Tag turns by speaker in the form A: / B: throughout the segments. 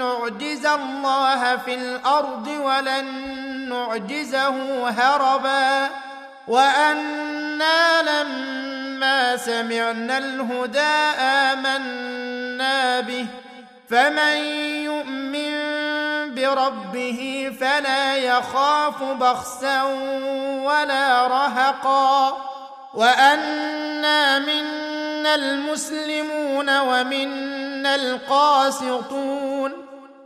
A: نعجز الله في الأرض ولن نعجزه هربا وأنا لما سمعنا الهدى آمنا به فمن يؤمن بربه فلا يخاف بخسا ولا رهقا وأنا منا المسلمون ومنا القاسطون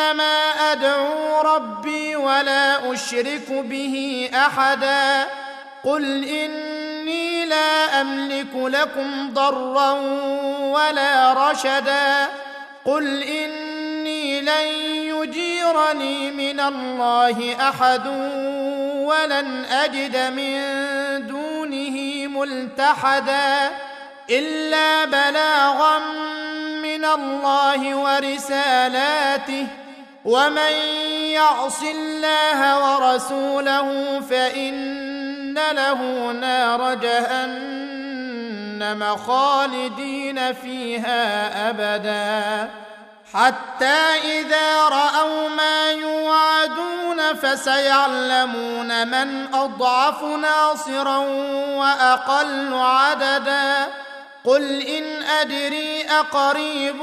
A: إنما أدعو ربي ولا أشرك به أحدا. قل إني لا أملك لكم ضرا ولا رشدا. قل إني لن يجيرني من الله أحد ولن أجد من دونه ملتحدا. إلا بلاغا من الله ورسالاته ومن يعص الله ورسوله فان له نار جهنم خالدين فيها ابدا حتى اذا راوا ما يوعدون فسيعلمون من اضعف ناصرا واقل عددا قل ان ادري اقريب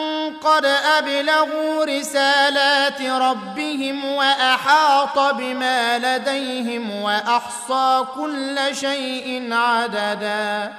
A: قد أبلغوا رسالات ربهم وأحاط بما لديهم وأحصى كل شيء عددا.